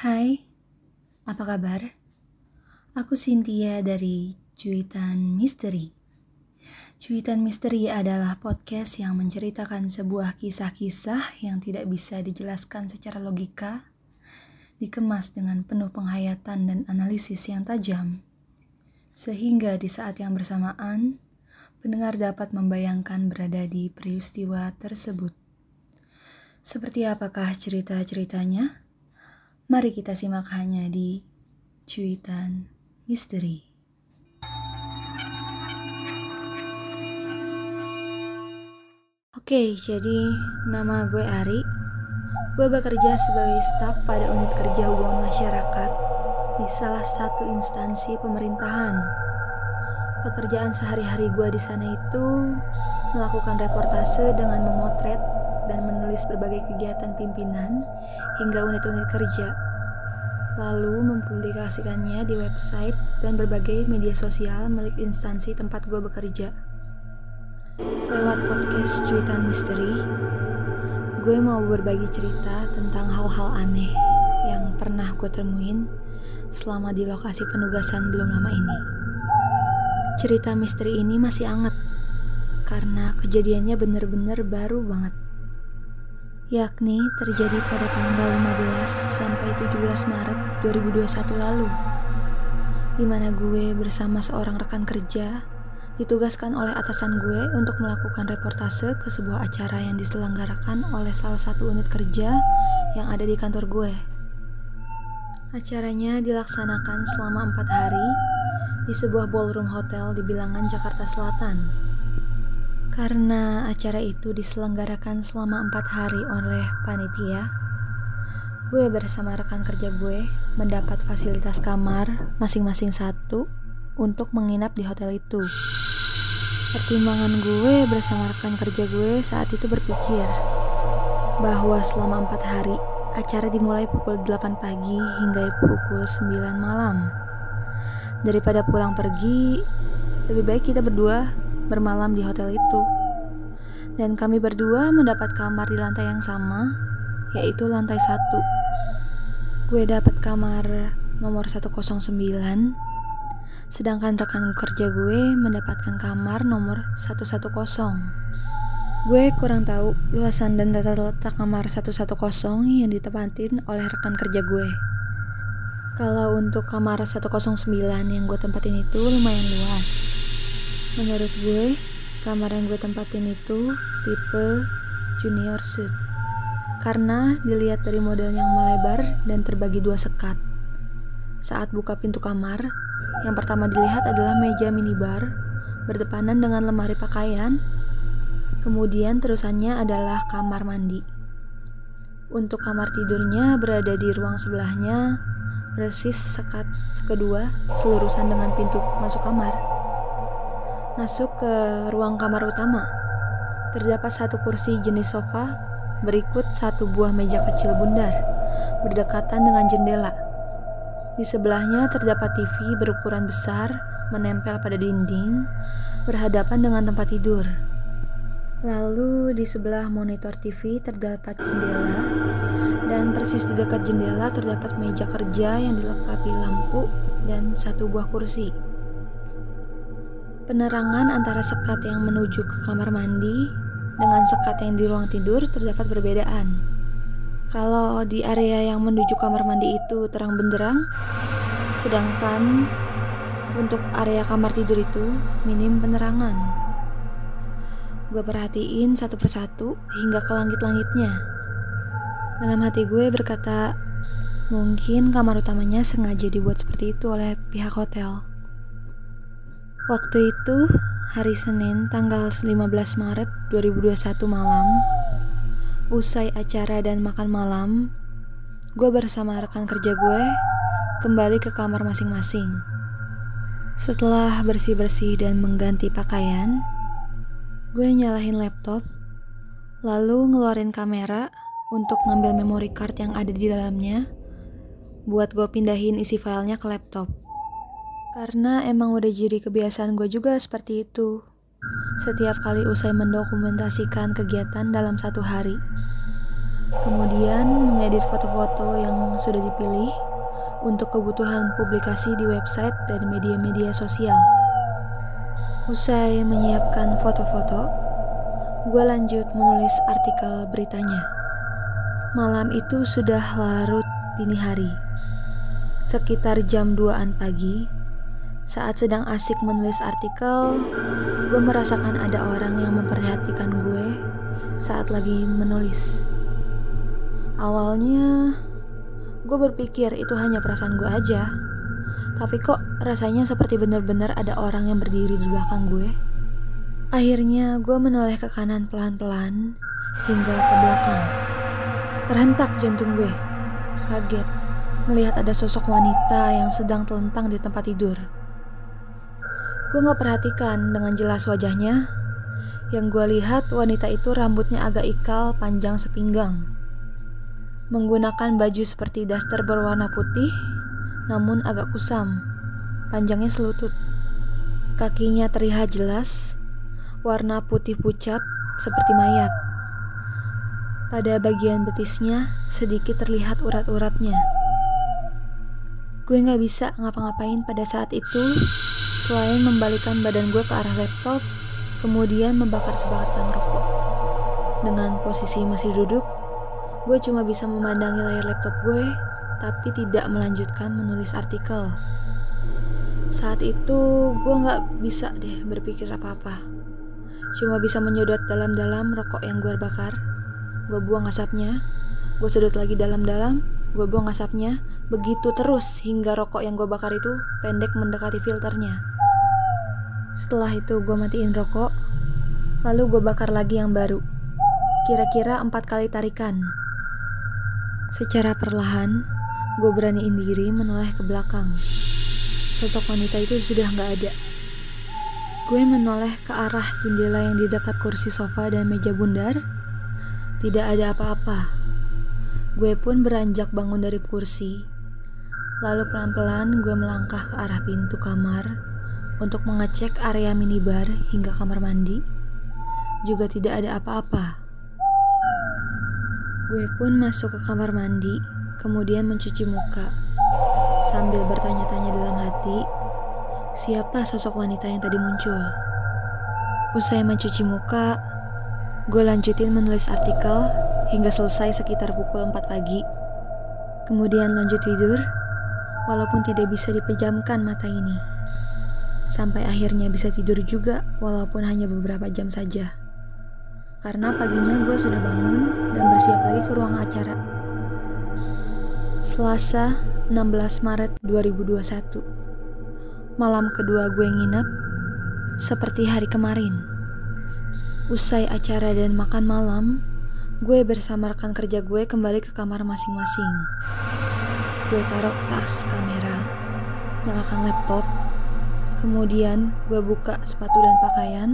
Hai, apa kabar? Aku Cynthia dari Cuitan Misteri. Cuitan Misteri adalah podcast yang menceritakan sebuah kisah-kisah yang tidak bisa dijelaskan secara logika, dikemas dengan penuh penghayatan dan analisis yang tajam, sehingga di saat yang bersamaan, pendengar dapat membayangkan berada di peristiwa tersebut. Seperti apakah cerita-ceritanya? Mari kita simak hanya di Cuitan Misteri. Oke, jadi nama gue Ari. Gue bekerja sebagai staf pada unit kerja hubungan masyarakat di salah satu instansi pemerintahan. Pekerjaan sehari-hari gue di sana itu melakukan reportase dengan memotret dan menulis berbagai kegiatan pimpinan hingga unit-unit kerja, lalu mempublikasikannya di website dan berbagai media sosial milik instansi tempat gue bekerja. Lewat podcast Cuitan Misteri, gue mau berbagi cerita tentang hal-hal aneh yang pernah gue temuin selama di lokasi penugasan belum lama ini. Cerita misteri ini masih anget karena kejadiannya bener-bener baru banget. Yakni terjadi pada tanggal 15 sampai 17 Maret 2021 lalu. Di mana gue bersama seorang rekan kerja ditugaskan oleh atasan gue untuk melakukan reportase ke sebuah acara yang diselenggarakan oleh salah satu unit kerja yang ada di kantor gue. Acaranya dilaksanakan selama empat hari di sebuah ballroom hotel di bilangan Jakarta Selatan. Karena acara itu diselenggarakan selama empat hari oleh panitia, gue bersama rekan kerja gue mendapat fasilitas kamar masing-masing satu untuk menginap di hotel itu. Pertimbangan gue bersama rekan kerja gue saat itu berpikir bahwa selama empat hari acara dimulai pukul 8 pagi hingga pukul 9 malam. Daripada pulang pergi, lebih baik kita berdua bermalam di hotel itu. Dan kami berdua mendapat kamar di lantai yang sama, yaitu lantai satu. Gue dapat kamar nomor 109, sedangkan rekan kerja gue mendapatkan kamar nomor 110. Gue kurang tahu luasan dan tata letak kamar 110 yang ditempatin oleh rekan kerja gue. Kalau untuk kamar 109 yang gue tempatin itu lumayan luas. Menurut gue, kamar yang gue tempatin itu tipe junior suite. Karena dilihat dari model yang melebar dan terbagi dua sekat. Saat buka pintu kamar, yang pertama dilihat adalah meja minibar berdepanan dengan lemari pakaian. Kemudian terusannya adalah kamar mandi. Untuk kamar tidurnya berada di ruang sebelahnya persis sekat kedua selurusan dengan pintu masuk kamar. Masuk ke ruang kamar utama. Terdapat satu kursi jenis sofa, berikut satu buah meja kecil bundar, berdekatan dengan jendela. Di sebelahnya terdapat TV berukuran besar, menempel pada dinding, berhadapan dengan tempat tidur. Lalu di sebelah monitor TV terdapat jendela dan persis di dekat jendela terdapat meja kerja yang dilengkapi lampu dan satu buah kursi. Penerangan antara sekat yang menuju ke kamar mandi dengan sekat yang di ruang tidur terdapat perbedaan. Kalau di area yang menuju kamar mandi itu terang benderang, sedangkan untuk area kamar tidur itu minim penerangan. Gue perhatiin satu persatu hingga ke langit-langitnya. Dalam hati gue berkata, mungkin kamar utamanya sengaja dibuat seperti itu oleh pihak hotel. Waktu itu, hari Senin tanggal 15 Maret 2021 malam, usai acara dan makan malam, gue bersama rekan kerja gue kembali ke kamar masing-masing. Setelah bersih-bersih dan mengganti pakaian, Gue nyalahin laptop, lalu ngeluarin kamera untuk ngambil memory card yang ada di dalamnya, buat gue pindahin isi filenya ke laptop. Karena emang udah jadi kebiasaan gue juga seperti itu. Setiap kali usai mendokumentasikan kegiatan dalam satu hari. Kemudian mengedit foto-foto yang sudah dipilih untuk kebutuhan publikasi di website dan media-media sosial. Usai menyiapkan foto-foto, gue lanjut menulis artikel beritanya. Malam itu sudah larut dini hari. Sekitar jam 2an pagi, saat sedang asik menulis artikel, gue merasakan ada orang yang memperhatikan gue saat lagi menulis. Awalnya, gue berpikir itu hanya perasaan gue aja. Tapi kok rasanya seperti benar-benar ada orang yang berdiri di belakang gue. Akhirnya gue menoleh ke kanan pelan-pelan hingga ke belakang. Terhentak jantung gue. Kaget melihat ada sosok wanita yang sedang telentang di tempat tidur. Gue gak perhatikan dengan jelas wajahnya. Yang gue lihat wanita itu rambutnya agak ikal panjang sepinggang. Menggunakan baju seperti daster berwarna putih, namun agak kusam. Panjangnya selutut. Kakinya terlihat jelas, warna putih pucat seperti mayat. Pada bagian betisnya sedikit terlihat urat-uratnya. Gue gak bisa ngapa-ngapain pada saat itu Selain membalikan badan gue ke arah laptop, kemudian membakar sebatang rokok. Dengan posisi masih duduk, gue cuma bisa memandangi layar laptop gue, tapi tidak melanjutkan menulis artikel. Saat itu gue gak bisa deh berpikir apa-apa. Cuma bisa menyodot dalam-dalam rokok yang gue bakar. Gue buang asapnya, gue sedot lagi dalam-dalam, gue buang asapnya, begitu terus hingga rokok yang gue bakar itu pendek mendekati filternya. Setelah itu gue matiin rokok, lalu gue bakar lagi yang baru. Kira-kira empat kali tarikan. Secara perlahan, gue beraniin diri menoleh ke belakang. Sosok wanita itu sudah nggak ada. Gue menoleh ke arah jendela yang di dekat kursi sofa dan meja bundar. Tidak ada apa-apa. Gue pun beranjak bangun dari kursi. Lalu pelan-pelan gue melangkah ke arah pintu kamar untuk mengecek area minibar hingga kamar mandi, juga tidak ada apa-apa. Gue pun masuk ke kamar mandi, kemudian mencuci muka, sambil bertanya-tanya dalam hati, siapa sosok wanita yang tadi muncul. Usai mencuci muka, gue lanjutin menulis artikel hingga selesai sekitar pukul 4 pagi. Kemudian lanjut tidur, walaupun tidak bisa dipejamkan mata ini sampai akhirnya bisa tidur juga walaupun hanya beberapa jam saja. Karena paginya gue sudah bangun dan bersiap lagi ke ruang acara. Selasa 16 Maret 2021 Malam kedua gue nginep seperti hari kemarin. Usai acara dan makan malam, gue bersama rekan kerja gue kembali ke kamar masing-masing. Gue taruh tas kamera, nyalakan laptop, Kemudian gue buka sepatu dan pakaian,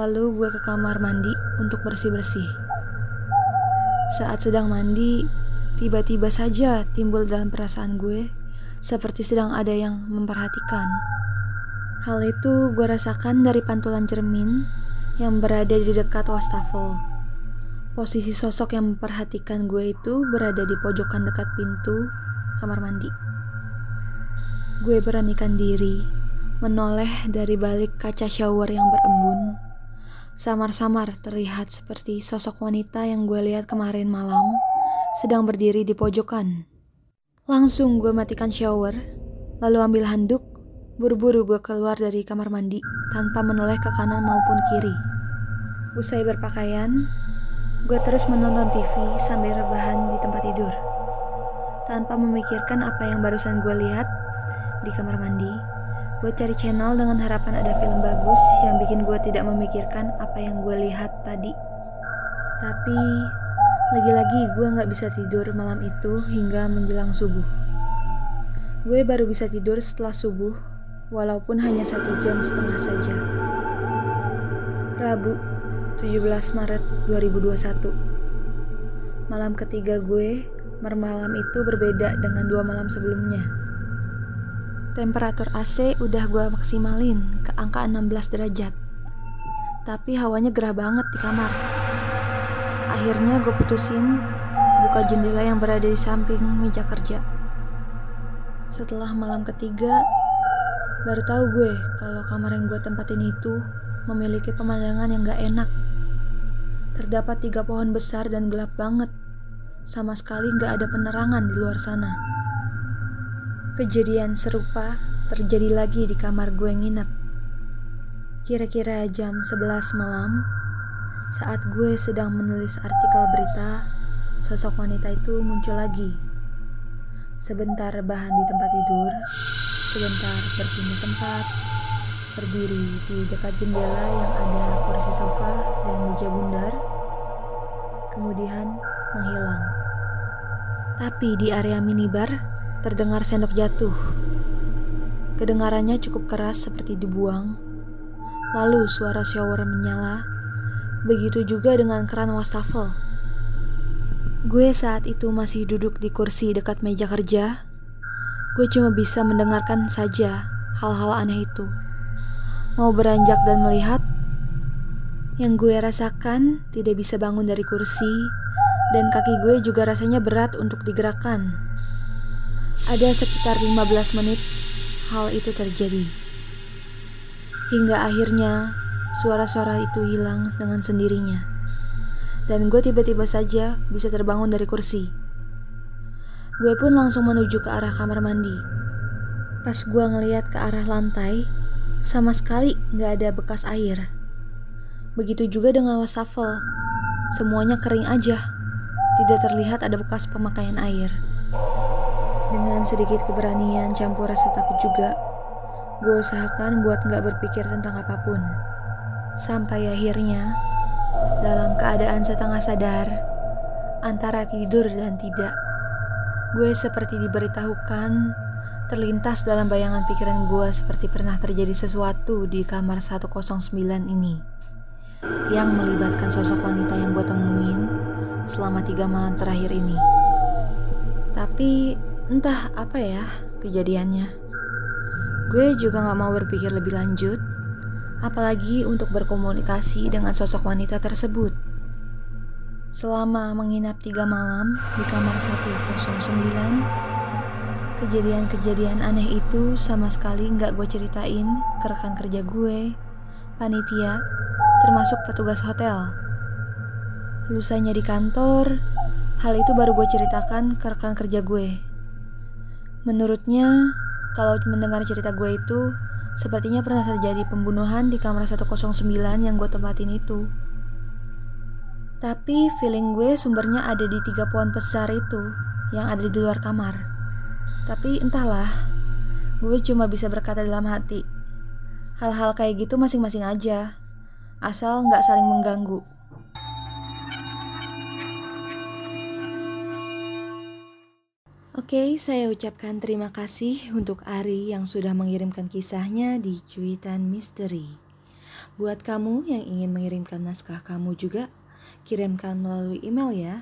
lalu gue ke kamar mandi untuk bersih-bersih. Saat sedang mandi, tiba-tiba saja timbul dalam perasaan gue seperti sedang ada yang memperhatikan. Hal itu gue rasakan dari pantulan cermin yang berada di dekat wastafel. Posisi sosok yang memperhatikan gue itu berada di pojokan dekat pintu kamar mandi. Gue beranikan diri menoleh dari balik kaca shower yang berembun. Samar-samar terlihat seperti sosok wanita yang gue lihat kemarin malam sedang berdiri di pojokan. Langsung gue matikan shower, lalu ambil handuk, buru-buru gue keluar dari kamar mandi tanpa menoleh ke kanan maupun kiri. Usai berpakaian, gue terus menonton TV sambil rebahan di tempat tidur. Tanpa memikirkan apa yang barusan gue lihat di kamar mandi, Gue cari channel dengan harapan ada film bagus yang bikin gue tidak memikirkan apa yang gue lihat tadi. Tapi lagi-lagi gue gak bisa tidur malam itu hingga menjelang subuh. Gue baru bisa tidur setelah subuh, walaupun hanya satu jam setengah saja. Rabu, 17 Maret 2021. Malam ketiga gue, malam itu berbeda dengan dua malam sebelumnya. Temperatur AC udah gue maksimalin ke angka 16 derajat. Tapi hawanya gerah banget di kamar. Akhirnya gue putusin membuka jendela yang berada di samping meja kerja. Setelah malam ketiga, baru tahu gue kalau kamar yang gue tempatin itu memiliki pemandangan yang gak enak. Terdapat tiga pohon besar dan gelap banget. Sama sekali gak ada penerangan di luar sana. Kejadian serupa terjadi lagi di kamar gue nginep. Kira-kira jam 11 malam, saat gue sedang menulis artikel berita, sosok wanita itu muncul lagi. Sebentar bahan di tempat tidur, sebentar berpindah tempat, berdiri di dekat jendela yang ada kursi sofa dan meja bundar, kemudian menghilang. Tapi di area minibar terdengar sendok jatuh. Kedengarannya cukup keras seperti dibuang. Lalu suara shower menyala. Begitu juga dengan keran wastafel. Gue saat itu masih duduk di kursi dekat meja kerja. Gue cuma bisa mendengarkan saja hal-hal aneh itu. Mau beranjak dan melihat, yang gue rasakan tidak bisa bangun dari kursi, dan kaki gue juga rasanya berat untuk digerakkan. Ada sekitar 15 menit hal itu terjadi. Hingga akhirnya suara-suara itu hilang dengan sendirinya. Dan gue tiba-tiba saja bisa terbangun dari kursi. Gue pun langsung menuju ke arah kamar mandi. Pas gue ngeliat ke arah lantai, sama sekali gak ada bekas air. Begitu juga dengan wastafel. Semuanya kering aja. Tidak terlihat ada bekas pemakaian air. Dengan sedikit keberanian campur rasa takut juga, gue usahakan buat gak berpikir tentang apa pun. Sampai akhirnya, dalam keadaan setengah sadar, antara tidur dan tidak, gue seperti diberitahukan terlintas dalam bayangan pikiran gue seperti pernah terjadi sesuatu di kamar 109 ini yang melibatkan sosok wanita yang gue temuin selama tiga malam terakhir ini. Tapi entah apa ya kejadiannya. Gue juga gak mau berpikir lebih lanjut, apalagi untuk berkomunikasi dengan sosok wanita tersebut. Selama menginap tiga malam di kamar 109, kejadian-kejadian aneh itu sama sekali gak gue ceritain ke rekan kerja gue, panitia, termasuk petugas hotel. Lusanya di kantor, hal itu baru gue ceritakan ke rekan kerja gue. Menurutnya, kalau mendengar cerita gue itu, sepertinya pernah terjadi pembunuhan di kamar 109 yang gue tempatin itu. Tapi feeling gue sumbernya ada di tiga pohon besar itu yang ada di luar kamar. Tapi entahlah, gue cuma bisa berkata dalam hati, hal-hal kayak gitu masing-masing aja asal nggak saling mengganggu. Oke, saya ucapkan terima kasih untuk Ari yang sudah mengirimkan kisahnya di cuitan misteri. Buat kamu yang ingin mengirimkan naskah kamu juga, kirimkan melalui email ya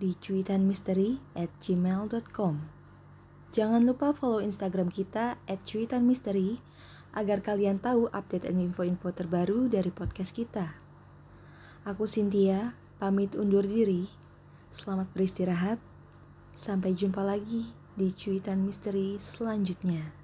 di cuitanmisteri at gmail.com. Jangan lupa follow Instagram kita at cuitanmisteri agar kalian tahu update dan info-info terbaru dari podcast kita. Aku Cynthia, pamit undur diri. Selamat beristirahat. Sampai jumpa lagi di cuitan misteri selanjutnya.